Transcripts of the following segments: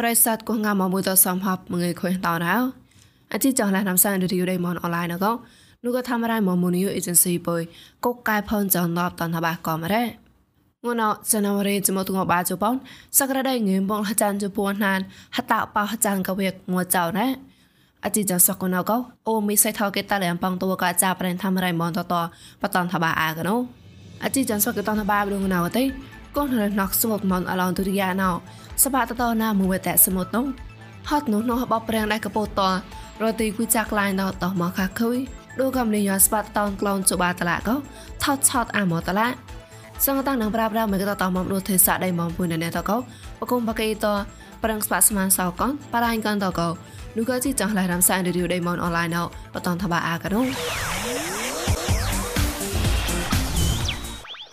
ប្រិស័តគងងាមកមួយតសំហបមងើខុយតោរោអជីចងឡានំសានរីយដេមនអនឡាញកោនោះក៏ធ្វើរៃមកមូនីយអេเจนស៊ីបុយកុកកែផនចងដបតនថាបាក៏មរ៉េងួនអសនវរេចមតុងបាជប៉ុនសក្រដៃងឿបងហចានជពួនណានហតបោហចានកវេកងួចៅណាអជីចសកណកោអូមីសៃថោកេតាលំបងតវកាចាប្រេនធ្វើរៃមនតតបតនថាបាអាកណូអជីចសកតនថាបាបលងណៅតេកូនរណកស្មុតមនអឡងទុរិយាណោ សបាតតណាមួយតែសមុទ្រនោះហត់នោះនោះបបប្រាំងដែរកពោតតរទីគួយចាក់ឡាយណោតមកខាខុយដូកំលីយស្បាតតនក្លូនជបាតឡាកោថតឆតអាមតឡាសង្កតាំងនឹងប្រាប់រមកតតមកនោះទេសាដៃមកពុយណែតកោបកុំបកេតប្រាំងស្បាស្មានសោកនបារ៉ាញ់កនតកោនោះក៏ជីចង់ឡៃរំសាយរីយដៃមកអនឡាញណោបតនថាបាអាកនោះ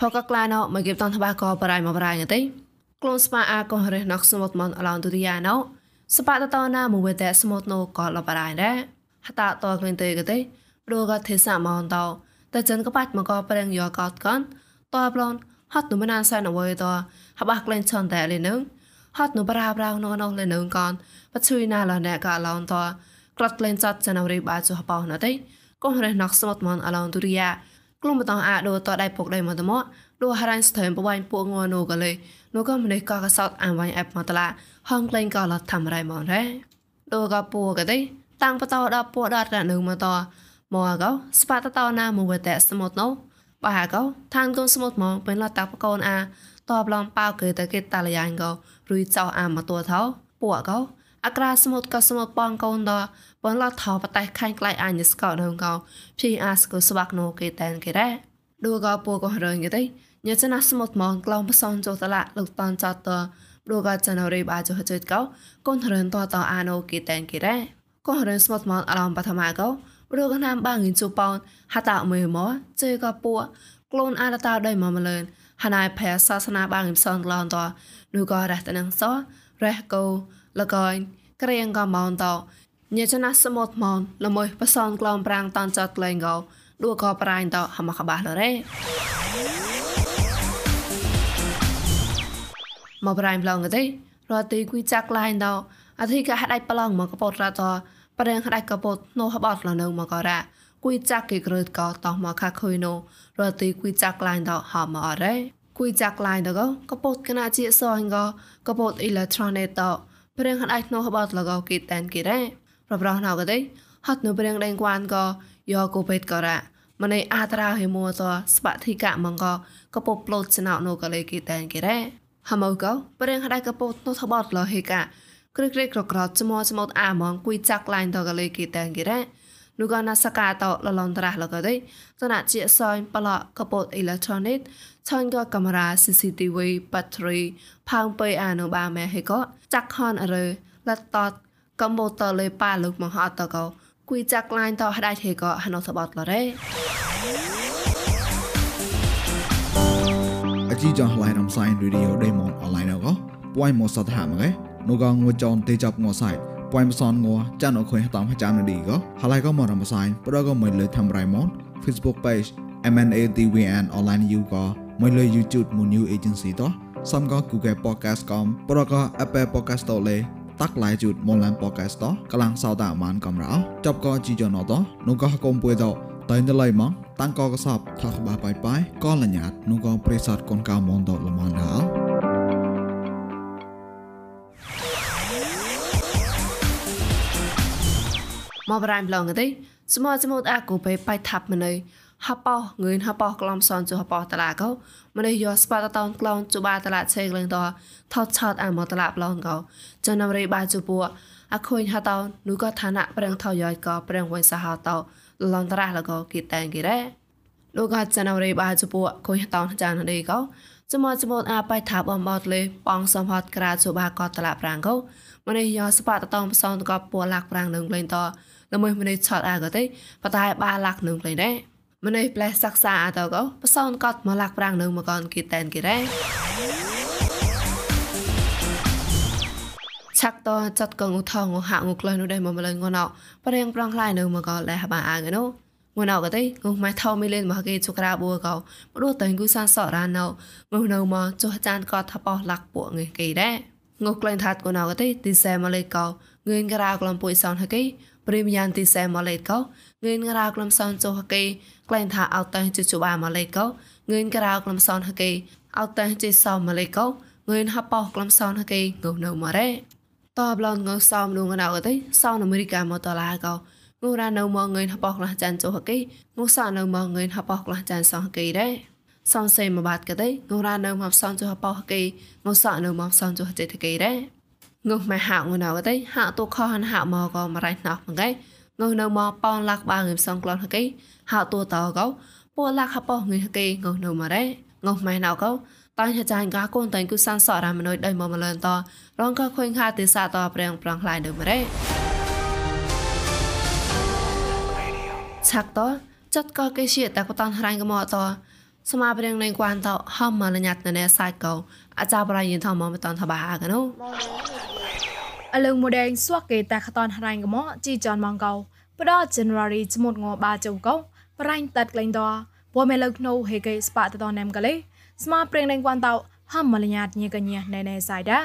ផកក្លាណោមកគេបតនថាបាកោបរ៉ៃមកបរ៉ៃទេ ក្លូនស្បាអាកោរេណកស្មុតមនអឡងទុរិយាណោសបាតតណាមួយតែស្មុតណូកោលបរ៉ៃដែរហតាតក្លិនទេកទេព្រោះក៏ទេសមនតោតែចិនក៏បាច់មកក៏ប្រេងយកកតកនតបឡនហត់នុមណានសែនអវយតហបាក់ក្លែងឆនតែលេនឹងហត់នុបរាប្រាវណណលេនឹងកនបជួយណាលណែកាឡនតក្លាត់ក្លែងចាត់ចនរីបាចុះបោណតេកោះរេណកស្មតមនអឡនទុរិយា ក្លុំបតងអាដូតដៃពុកដៃមកតមកដូហារ៉ាញ់ស្ថែមបវ៉ៃពួកងនូកលេនូក៏ម្នេះក៏កសោតអាវ៉ៃអេបមកតឡាហងក្លែងក៏លត់ធ្វើរៃមករ៉េដូក៏ពូកទេតាំងបតោដល់ពួកដល់រនឹងមកតមកកោស្បាតតណាមួយតែសមុទ្រនោះបាកោឋានកូនសមុទ្រមកពេលតាបកូនអាតបឡំប៉ៅគេតគេតាលយ៉ាងកោរួយចៅអាមកតួថោពួកកោ អក្រាសមុទ្រក៏សមុទ្របងកូនដបងឡថោបតៃខាញ់ក្លៃអាញស្កោនៅកោភីអាស្កូស្វាក់ណូគេតែនគេរ៉ាឌូកោពួកកោរើងគេទេញ៉ាចណាសមុទ្រមកក្លងបសនចុះតឡាលោកតានចតតឌូកោចណរីបាចុះចិត្តកោកូនរើនតតអាណូគេតែនគេរ៉ាកោរើនសមុទ្រមកអឡំបឋមាកោរកណាមបាងិនជូប៉ោនហាតាមើមកជេក៏ពួក្លូនអាតាដៃមកម្លឿនហណៃផែសាសនាបាងិនសនក្លនតនូក៏រះតនឹងសរះកោ លកយក្រៀងក៏មោនតញេចណាសមុទ្រមនល្មួយបសនក្លំប្រាំងតាន់ចតក្លែងកោឌូក៏ប្រាញ់តហមកបាសលរេមកប្រាញ់ប្លងទេរត់ទីគួយចាក់ឡាញតអធិកហដៃប្លងមកកពតរតប្រេងក្តាច់កពតណូហបតលនៅមកករ៉ាគួយចាក់គេក្រឹតកោតោះមកខាខុយណូរទីគួយចាក់ឡាញតហមអរ៉េគួយចាក់ឡាញតកកពតកណាជាសអងកពតអ៊ីឡេត្រូនេត ប្រេងក្តាច់ណូហបតលកោគេតែនគេរ៉េប្រប្រោះណៅកទេហត់នៅប្រេងដេងគួនកោយកគូពេតករ៉ាម្នៃអាត្រាហេមួតស្បធិកៈមង្កកពតប្លូតស្នោណូកលេគេតែនគេរ៉េហមកោប្រេងក្តាច់កពតណូថបតលហេកាក្រឹកក្រឹកក្រក្រចមោចមោតអាម៉ងគួយចាក់ឡាញតកលេគីតែងគេរ៉ា nu gana sakato lo lontrah lo ga dei tana chi soin pala kapot electronic chon ga camera cctv battery phang pe anu ba me he ko chak hon re la tot computer le pa lu mong ha ta ko kui chak lain to dai he ko hanu sabot lo re អជីចងឡៃរំសាយរីឌីអូដេម៉ុនអនឡាញអកពួយមកសតហាមកេនោះក៏ងួចចនទេចាប់ងួសាច់ ពួយមិនសនងัวចានអខុយតាមចាំនឌីក៏ហើយក៏មករំសាយប្រក៏មិនលើធ្វើរៃម៉ង Facebook page MNATVN online you ក៏មិនលើ YouTube មួយ new agency តោះសំក៏ Google podcast កំប្រក៏ Apple podcast តលេតាក់ឡាយជូតមលាន podcast តោះកំឡាំងសោតអាម៉ានកំរោចប់ក៏ជីយ៉ណតោះនោះក៏កុំពួយតោះតៃណឡៃម៉ងតាំងក៏កសបថាក្បាបាយបាយក៏លញ្ញាតនោះក៏ព្រេសតកូនកៅមនតល្មនដល់ មកបរ៉ៃប្លងទេស្មោស្មោតអាកូបេបៃថាប់ម្នៃហបោងឿនហបោក្លំសនចុហបោតឡាកោម្នៃយោស្បាតតោនក្លងជបាតឡាឆេកលេងតថតឆតអាមកតឡាប្លងកោចំណាំរេបាជពួអាខុញហតោនូក៏ឋានៈប្រឹងថយយកោប្រឹងវិញសហតោលនតរះលកោគីតែងគីរ៉េលោកក៏ចំណាំរេបាជពួខុញហតោចានដេកោចមចមអាបៃថាបំបតលេបងសំហតក្រាជបាកតឡាប្រាំងកោម្នៃយោស្បាតតោនផ្សងតកពួលាក់ប្រាំងនឹងលេងត ល្មើម្នេះឆតអាក៏ទេបតែបាលាក់នឹងផ្លេដែរម្នេះផ្លែសិក្សាអតក៏បសោនកត់មកលាក់ប្រាំងនឹងមកកនគីតែនគីរ៉េឆាក់តចាត់កងឧថងហាក់ងក្លែនោះដែរមកម្លងងណោប្រេងប្រងខ្លាយនៅមកកលែហបាអាងនោះងណៅក៏ទេងុំម៉ៃថោមីលេនមកគេជុក្រាបួកោព្រោះតែងគូសានសរ៉ាណៅងុំនៅមកចុះចានក៏ថាបោះលាក់ពួកងគេដែរងុកក្លែងថាត់កូណៅកទេទីសែម៉ាឡេកោងឿនការ៉ាក្លំពុយសនហកេ ព្រីមយ៉ាងទីសែម៉ាឡេកោងឿនការ៉ាក្លំសនចុហកេក្លែងថាអោតតែជជបាម៉ាឡេកោងឿនការ៉ាក្លំសនហកេអោតតែជិសោម៉ាឡេកោងឿនហបោក្លំសនហកេងុនៅម៉ារ៉េតបឡនងសោមលងណៅកទេសោនអមេរិកាមកតឡាកោងូរ៉ានៅមកងឿនហបោក្លះចានចុហកេងូសោនៅមកងឿនហបោក្លះចានសោហកេដែរសំសេមកបាត់កទេងរ៉ានៅមកសំចុះបោះគេងសក់នៅមកសំចុះចេតគេដែរ ងុះមកហាក់ងនៅកទេហាក់ទូខហានហាក់មកក៏មរៃណោះមកគេងុះនៅមកប៉នលាក់បាងសំក្លនគេហាក់ទូតកោពូលាក់ហបោះងើគេងុះនៅមករ៉េងុះម៉ែណៅកោតាញ់ចាញ់កាកូនតាញ់គូសានសរ៉ាមនុយដៃមកមលនតរងក៏ខុញខាទេសាតប្រងប្រងខ្លាយនៅមករ៉េឆាក់តចត់ក៏គេជាតាកតានហរ៉ាញ់កមកតសមាព្រៀងនៃគួនតហមមលញាត់ណែសាយកោអាចារ្យបរិយិនថមមតនថបាកណូ អលឹងម៉ូដែលស្វះគេតែខតនហរ៉ៃកម៉ោជីចនម៉ងកោផ្ដោ January ចមុតងបាចុងកោប្រៃតាត់ក្លែងដពួមេលឹកណូហេកេស្បាតតនណាំកលេស្មាប្រេងនឹងវ៉ាន់តោហំមលញាតញីកញាណែណែសៃដា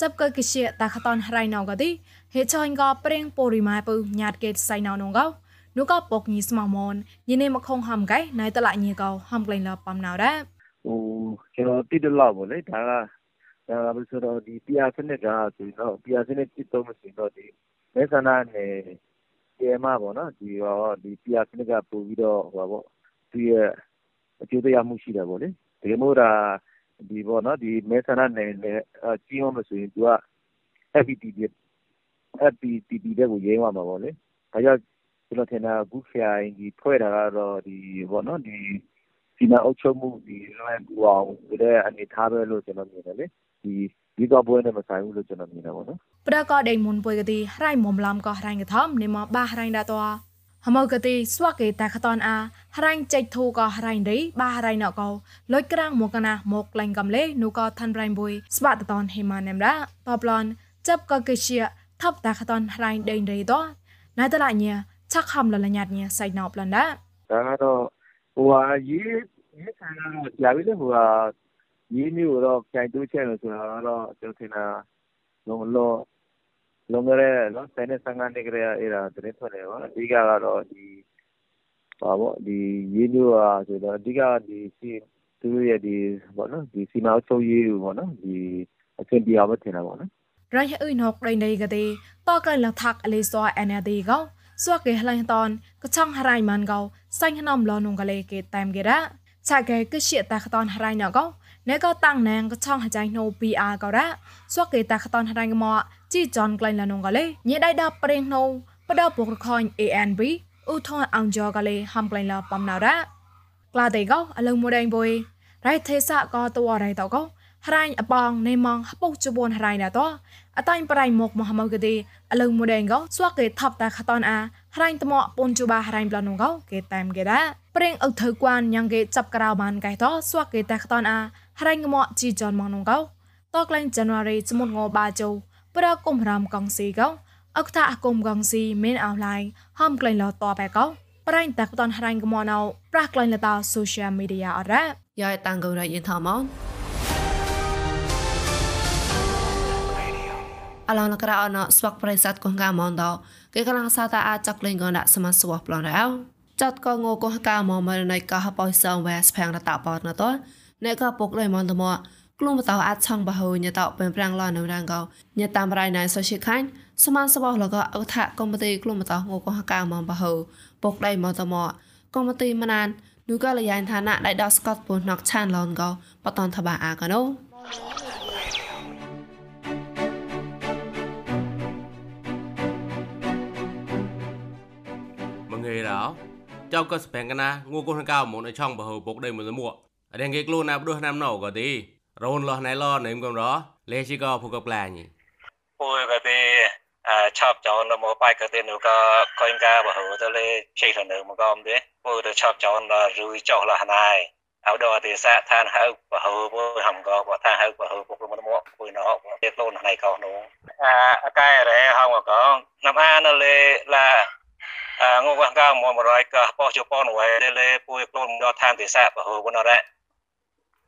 ចាប់កើកិជាតាខតនហរ៉ៃណៅកទីហេចាញ់កោប្រេងពូរីម៉ៃពឺញាតកេសៃណៅនងកោនោះក៏ពុកញីស្មោះមនញីនេះមកខងហំកែណៃតឡាញីកោហំក្លែងលប៉មណៅដែរអូគេទីដលបលេថា ဒါကဒါကဆိုတော့ဒီ PR စနစ်ကဆိုတော့ PR စနစ်တိတော့မရှိတော့ဒီမဲဆန္ဒနယ်ကျေမပေါ့နော်ဒီဟောဒီ PR စနစ်ကပို့ပြီးတော့ဟိုပေါ့သူရဲ့အကျိုးတရားမှုရှိတယ်ပေါ့လေဒီမို့ဒါဒီပေါ့နော်ဒီမဲဆန္ဒနယ်နဲ့ကြီးအောင်မဆိုရင် သူက FPTP FPTP တဲ့ကိုရေးရမှာပေါ့လေ ဒါကြောင့် ကျွန်တော်ထင်တာ အခု ခရိုင်ဒီဖွဲ့တာကတော့ဒီပေါ့နော်ဒီစီမံအုပ်ချုပ်မှုဒီလွယ်ကူအောင်ဒီတဲ့ အနေထားပဲလို့ ကျွန်တော်မြင်တယ်လေ ဒီဒီတော့ပွဲနဲ့မဆိုင်ဘူးလို့ကျွန်တော်မြင်တယ်ပေါ့နော်ប្រកដេមុនពុយកទីរៃមុំឡំក៏រៃកថមនិមបារៃដាតោហមកទីស្វកេតាខតនអារៃចេចធូក៏រៃរីបារៃណកោលុយក្រាំងមកណាមកក្លែងកំលេនូក៏ឋានរៃបុយស្បាតតនហេម៉ានេមរ៉ាតបឡនចាប់ក៏កេជាថប់តាខតនរៃដេងរីតណៃតឡាញချက်ခမ်လလညတ်ညစိုက်နောက်ပလန်ဒါဒါကတော့ဟိုဟာရေးရေးဆန်ကတော့ကြာပြီလေဟိုဟာ ရေးမျိုးကိုတော့ ပြန်တိုးချဲ့မယ်ဆိုတာကတော့ ကျနော်ထင်တာ လွန်ခဲ့တဲ့ ၁၀ နှစ် ၁၅ နှစ်ကတည်းက အဲဒါ သတင်းထွက်နေတာပါ။အဓိကကတော့ ရေးမျိုးဟာ သူတို့ရဲ့ စီမံအုပ်ချုပ်ရေးကို အဆင်ပြေအောင်ပဲ ထင်တာပေါ့နော်။”ရိုင်းဟွိနော်ပရိနေကတိတော့ကလထက်အလေးစောအန်အဒီကောសួកេះលែងតនកឆងហរៃម៉ានកោសៃងណំលនងកលេគេតាមគេរ៉ាឆាកេកជាតះតនហរៃណកោ ណែក៏តាំងណងក៏ឆងហចៃណូ PR ក៏រ៉ាសួកេតាខតនហរៃមកជីចនក្លែងឡានងក៏លេញេដៃដល់ប្រេងណូបដពុករខញ ANB ឧថនអងជក៏លេហំក្លែងឡាបំណរ៉ាក្លាតេកោអលងមួយដេងបុយរៃទេសៈក៏តវរៃតកោហរៃអបងណេម៉ងហពុជបួនហរៃណាតអតៃប្រៃមកមហមកទេអលងមួយដេងកោសួកេថប់តាខតនអាហរៃតមពុនជបាហរៃប្លនងកោគេតាមគេរ៉ាប្រេងអុកធ្វើគួនញ៉ាងគេចាប់ក្រៅបានកៃតសួកេតាខតនអា ហរៃងមជីចនមកនងកោតក្លែង January ចមុតងបាជោប្រគុំរាមកងស៊ីកោអកថាអគុំកងស៊ីមានអោឡៃហំក្លែងលតបែកោប្រៃតាក់តនហរៃងមណៅប្រះក្លែងលត social media អរ៉ាយ៉ៃតាំងកោរ៉ៃយិនថមងអឡងលក្រអណស្វកប្រិស័តកងកាមនដោគេកំឡងសាតាអាចចកលេងកនដាក់សមាសវប្លនរោចាត់កងកោកាមមរណៃកហបោសងវ៉ាស្ផាំងរតបតណត អ្នកក៏ពុកលើមនតមកក្លុំតោអាចឆងបះយញតោពេលប្រាំងឡនៅរងកោញតាមរៃណៃសុជាខាញ់សមានសបោះលកអថាកុំទីក្លុំតោងកហកាមបះយពុកដៃមនតមកកុំទីមណាននោះក៏លយ៉ាងឋានៈដៃដោះស្កតពូណុកឆានឡនកោបតនថាបាអាកណូមងេរោចៅក៏ស្បែងកណាងូកូនកៅមុនឲ្យឆងបើហៅពុកដៃមួយមួក រងគេខ្លួនណាបដួសណាំណោក៏ទីរនលោះណៃឡនឹមកំរលេជីក៏ពុកក្លាញពួយក៏ទីអឆប់ចោនមកបាយក៏ទីនោះក៏កុញកាបហូទៅលេជិះទៅមកកំទេពួយទៅឆប់ចោនដល់រួយចោលះណៃអោដល់ទីសាឋានហៅបហូពួយហំក៏បថាហៅបហូពុកមកមកពួយណោទីខ្លួនណៃកោនោះអាអកាយរ៉េហំក៏ណាំអានលេឡាងងកៅមមរៃកបោះជប៉ុនវ៉ៃលេពួយខ្លួនដល់ឋានទិសាបហូវណរ៉ា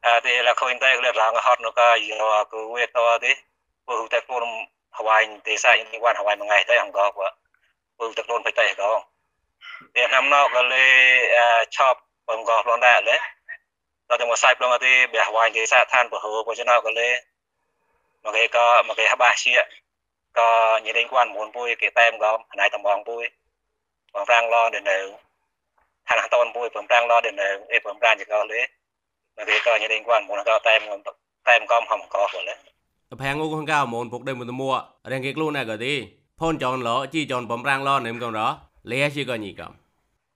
អើទីលខុញតែលរងហត់នោះក៏យោគូវេតទេពូតែខ្លួនហវ៉ៃទេសាយនេះវ៉ាន់ហវ៉ៃមួយថ្ងៃទៅអង្កពពូតែខ្លួនបិតែក៏តែណាំណោក៏លេឆប់បងក៏ខ្លួនដែរលេដល់តែមកសាយប្លងទេបះហវ៉ៃទេសាឋានពហោបចំណោក៏លេមកគេក៏មកគេហបាជាក៏ញ៉េដេងគួនមុនពុយគេតែមក៏ណៃតំងពុយបងប្រាំងឡដល់នៅឋានតនពុយបងប្រាំងឡដល់នៅអេបងប្រាំងចក៏លេ មកគេក៏ញ៉េដេងគួនមុនក៏តែមតែមក៏ហំក៏ក៏លេផាំងងូខងកៅមូនពុកដេមតមួរៀងគេខ្លួនណាក៏ទីផនចនឡជីចនបំរាំងឡនឹមកំរលេជាក៏ញីកំ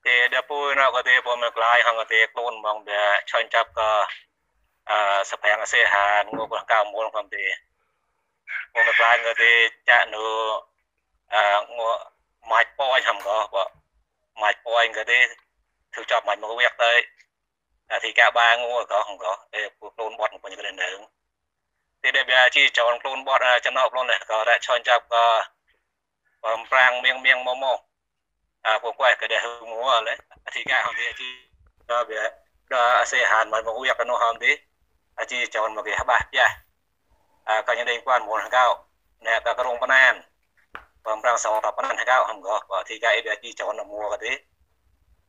ទេដពុយណក៏ទេពមក្លាយហងក៏ទេខ្លួនមកវាឆាញ់ចាប់ក៏អឺសភាំងអសេហាងូខងកៅមូនកំទេពមក្លាយក៏ទេចាក់នៅអឺងូម៉ាច់ប៉យហំក៏បើម៉ាច់ប៉យក៏ទេធ្វើចាប់ម៉ាច់មកវាក់ទៅ អធិការបាងូក៏ហងក៏ទេពួកខ្លួនបត់មកពេញក៏នៅទីដែលវាជីចងខ្លួនបត់ចំណោខ្លួននេះក៏រ៉ាឆនចាប់ក៏បំប្រាំងមៀងមៀងមកមកអាពួកគាត់ក៏ដែលមួលេអធិការហងទីជីដល់វាដល់អសេហានមកមកវាកណោហ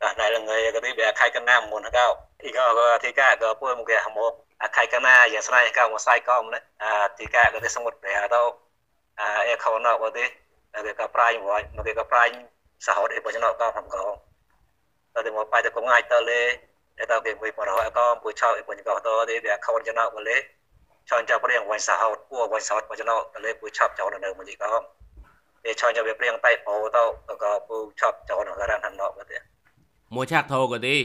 ដល់ទីពូឆប់ក៏សមុទ្រតនេះដូតហំក៏ពូងាយទៅគេមិនបរោះទេតតទីអឺពូក៏ងាយទៅហំក៏វាញ់ទៅសហតថាតែនៅលងឯក៏ទីវាខៃកណាមុនក៏អ៊ីក៏ទីកាក៏ពូមកគេហមមកអាខៃកណាយ៉ាងស្រ័យក៏មកសាយក៏មិនអាទីកាក៏ទៅសមុទ្រព្រះទៅអាអេខោណោក៏ទេគេក៏ប្រាញ់វិញមកគេក៏ប្រាញ់សហរអីបើចំណោក៏ផងក៏ទៅទៅមកបាយទៅកងងាយទៅលេតែទៅគេមួយបរោក៏មួយឆោអីបើក៏ទៅទេវាខោចំណោក៏លេឆោចាប់ព្រៀងវិញសហរពួរវិញសហរបើចំណោក៏លេមួយឆាប់ចោលនៅមួយទីក៏គេឆោចាប់វាព្រៀងតៃពោទៅក៏ពូឆាប់ចោលនៅរ៉ានណោក៏ទេ មួយឆាក់ធោក៏ទេ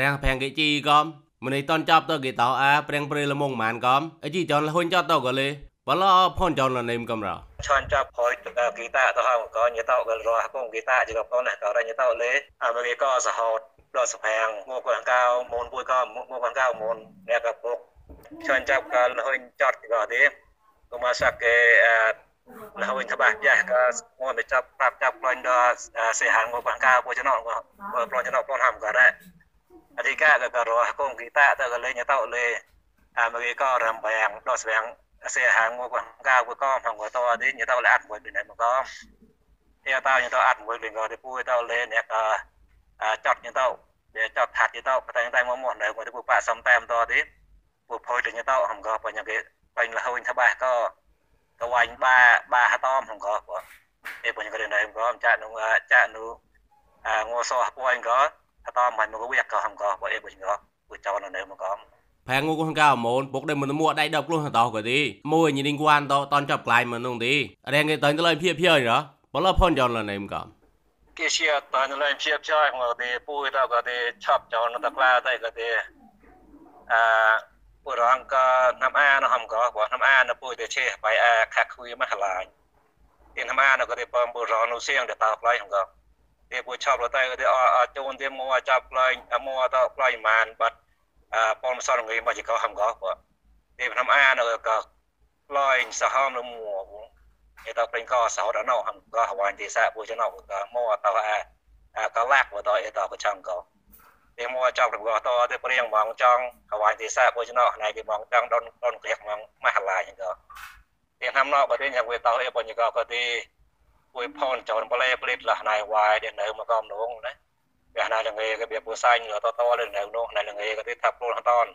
រាំងផាំងគេជីក៏ម្នេះតនចាប់ទៅគេតោអាព្រៀងព្រឿលមងម៉ានកំអីជីចនលហ៊ុនចតទៅក៏លេបលផនចនលនេមកំរឆនចាប់ផយគីតាទៅហងក៏ញតោក៏រស់កងគីតាជក៏ប៉ុនក៏រញតោលេអាមេរិកក៏សហតដល់សភាងមកកងកៅមូនពួយក៏មកកងកៅមូនអ្នកក៏ពុកឆនចាប់ក៏លហ៊ុនចតក៏ទេក៏មកសាក់គេល ហ៊ុនតបាយ៉ាក៏មកទៅចាប់ប្រាប់ចាប់ផ្លាញ់ដល់សេហាងមកកងកៅពួយចំណងក៏ផ្លាញ់ចំណងផ្លាញ់ហាំក៏ដែរអធិការក៏រស់កងគីតាទៅក៏លេញតោលេអាមេរិកក៏រំបាំងដល់ស្វាងសេហាងមកកងៅក៏ហងក៏តទេញតោលអាត់មួយពីណៃមកក៏តែតោញតោអាត់មួយពីក៏ទៅពួយតោលេអ្នកក៏ចត់ញតោវាចត់ថាត់ញតោតែតែមកមកនៅមកទៅពួយប៉សំតាមតទេពួយផុយទៅញតោហងក៏បញ្ញាគេបាញ់លហើយថាបាសក៏ ក៏វាញ់បាបាហតមហងក៏អេបញ្ញាក៏នៅក៏ចាក់នោះចាក់នោះងោសោះពួយក៏ហតមបាញ់មកវាក៏ហងក៏អេបញ្ញាក៏ពួយចោលនៅមកក៏ផែងងូកងកៅមូនពុកដេមិនមួដៃដប់ខ្លួនតោក៏ទីមួយញីងគួនតតនចាប់ក្លាយមកនោះទីរែងគេតើទៅលើភៀភៀរបលផនចនលណេមកំគេជាតើនៅលើភៀភៀមកទីពួយតក៏ទីឆប់ចនតក្លាទៅក៏ទីអឺ ពួយរងក៏ណាំអានហំក៏បើណាំអានពួយទៅឆេបៃអាខាក់คุยមកឡាញទីណាំអានក៏ទីបំពួយរងនោះសៀងទៅតក្លាយហំក៏ទីពួយឆប់ទៅក៏ទីអជូនទីមួចាប់ក្លាយមួតក្លាយម៉ានបាត់ពលមសរងៃមកជាកោហំកោបើទីភ្នំអានៅក៏ឡយសហមលមួឯតពេញកោសោដណោហំកោហវ៉ាញ់ទីសាពូចណោក៏មួតអាអាកលាក់បើតឯតក៏ចង់ កោទីមួចង់ទៅកោតទៅព្រៀងមកចង់ហវ៉ាញ់ទីសាពូចណោណៃគេមកចង់ដុនដុនក្លៀកមកមហឡាញក៏ទីហំណោបើទីយ៉ាងវាតឯបញ្ញាកោក៏ទីពួយផនចោលប្លេប្លេតលះណៃវ៉ាយដែលនៅមកកំនងណាវាណាលងេក៏វាពូសាញ់តតលនៅនោះនៅលងេក៏ទីថាព្រួលហតន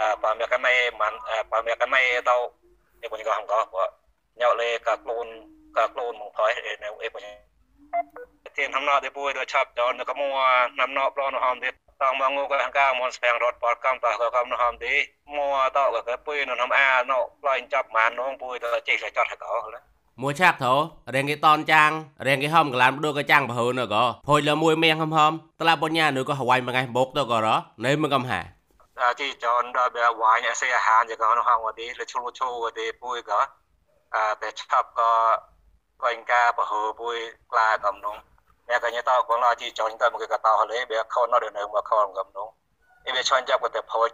អឺបើមកកណៃមិនបើមកកណៃទៅនេះពុញក៏ហងក៏ញ៉ៅលេក៏ខ្លួនក៏ខ្លួនមកថយនៅអីពុញ ទៀនហំណោទៅពួយទៅឆាប់ចោលនៅក៏មួណាំណោប្លន់ហំទៀតតងមកងក៏ហង្កាមកស្ពងរត់បតកំតក៏កំនៅហំទីមួតក៏ក៏ពួយនៅហំអាណោផ្លាញ់ចាប់ម៉ាននងពួយទៅចេះចត់ក៏មួយឆាក់ទៅរៀងគេតនចាំងរៀងគេហំកលានបដូក៏ចាំងបើហឺនក៏ភុយលើមួយមៀងហំហំតឡាបញ្ញានោះក៏ហវ៉ៃមួយថ្ងៃបុកទៅក៏រនៅមិនកំហាអាជីចនដល់វាវ៉ាញអសេអាហារជាក៏នៅហងវទីលឈូលឈូវទីពួយក៏អាតែឆាប់ក៏ក៏កងកាបើហូពុយក្លាកំនង អ្នកកញ្ញាតបងឡាជីចុញទៅមកកតោហលេវាខននៅនៅមកខនកំនងអីវាឆាញ់ចាប់ក៏តែផូច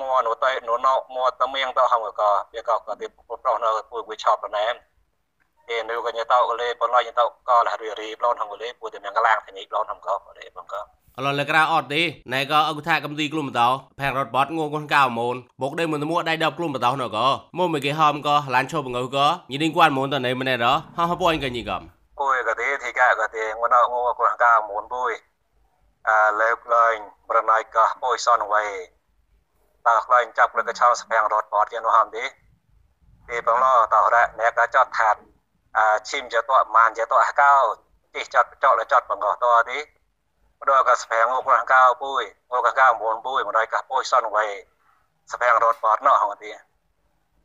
មួនោះទៅនោះណោមួតមៀងទៅហងក៏វាក៏ក៏ទីប្រុសនៅពុយវាឆប់ណែមអេនៅកញ្ញាតក៏លេបងឡាញទៅក៏លរីរីប្លន់ហងលេពុយតែមៀងកឡាងទីនេះប្លន់ហងក៏លេបងក៏អឡឡក្រៅអត់ទេណែក៏អគុថាកំទីក្លុំបតោផាំងរត់បត់ងងកៅមូនបុកដេមួយមួដៃដប់ក្លុំបតោណក៏មកមកគេហមក៏ឡានឈប់ងើក៏ញីឌីងគួនមូនតណៃម្នេះរហោះពួយកញីកំ ពុយក៏ទេទីកាក៏ទេងួនងងកកៅមូនពុយអើលើកឡើងប្រណៃក៏ពុយសនវៃតើខ្លាញ់ចាប់លើកឆោស្ភាំងរត់បត់ជានោះហមទេទីបងឡតរៈអ្នកក៏ចត់ថាត់អាឈីមជាតមានជាតអកៅទីចត់ចောက်លចត់បងក៏តទេព្រោះក៏ស្ភាំងងកកៅពុយងកកៅមូនពុយម្ដៃក៏ពុយសនវៃស្ភាំងរត់បត់នោះហមទេ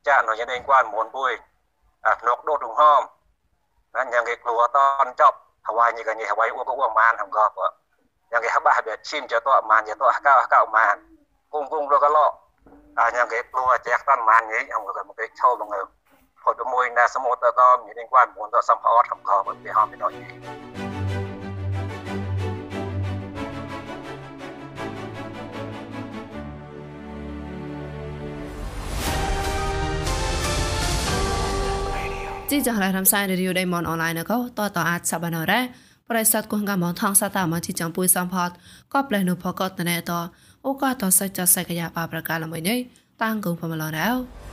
ចានោះយ៉ាងនេះគួនមូនពុយអាភ្នកដូតរងហម nan yang ke keluar ton job hawai ni kan ni hawai u ko u man ham go ko yang ke habah be chim cho to man je to ka ka man kung kung lo ka lo a yang ke keluar je ton man ni ham ko mo ke chau bang ngeu ផុតមួយណាសមុទ្រក៏មាននឹងគាត់ muốn ទៅសំផអត់កំខបើពីហមពីនោះ ជីចងរ៉ារំសាយរីយូដៃមនអនឡាញក៏តតអាចសាបានរ៉ាប្រិស័តគងកមថងសាតាមកជីចំពុយសំផតក៏ផ្លែនុផកតណែតអូក៏តសច្ចសកយាបាប្រកាលមួយនេះតាំងគងផមឡរ៉ាវ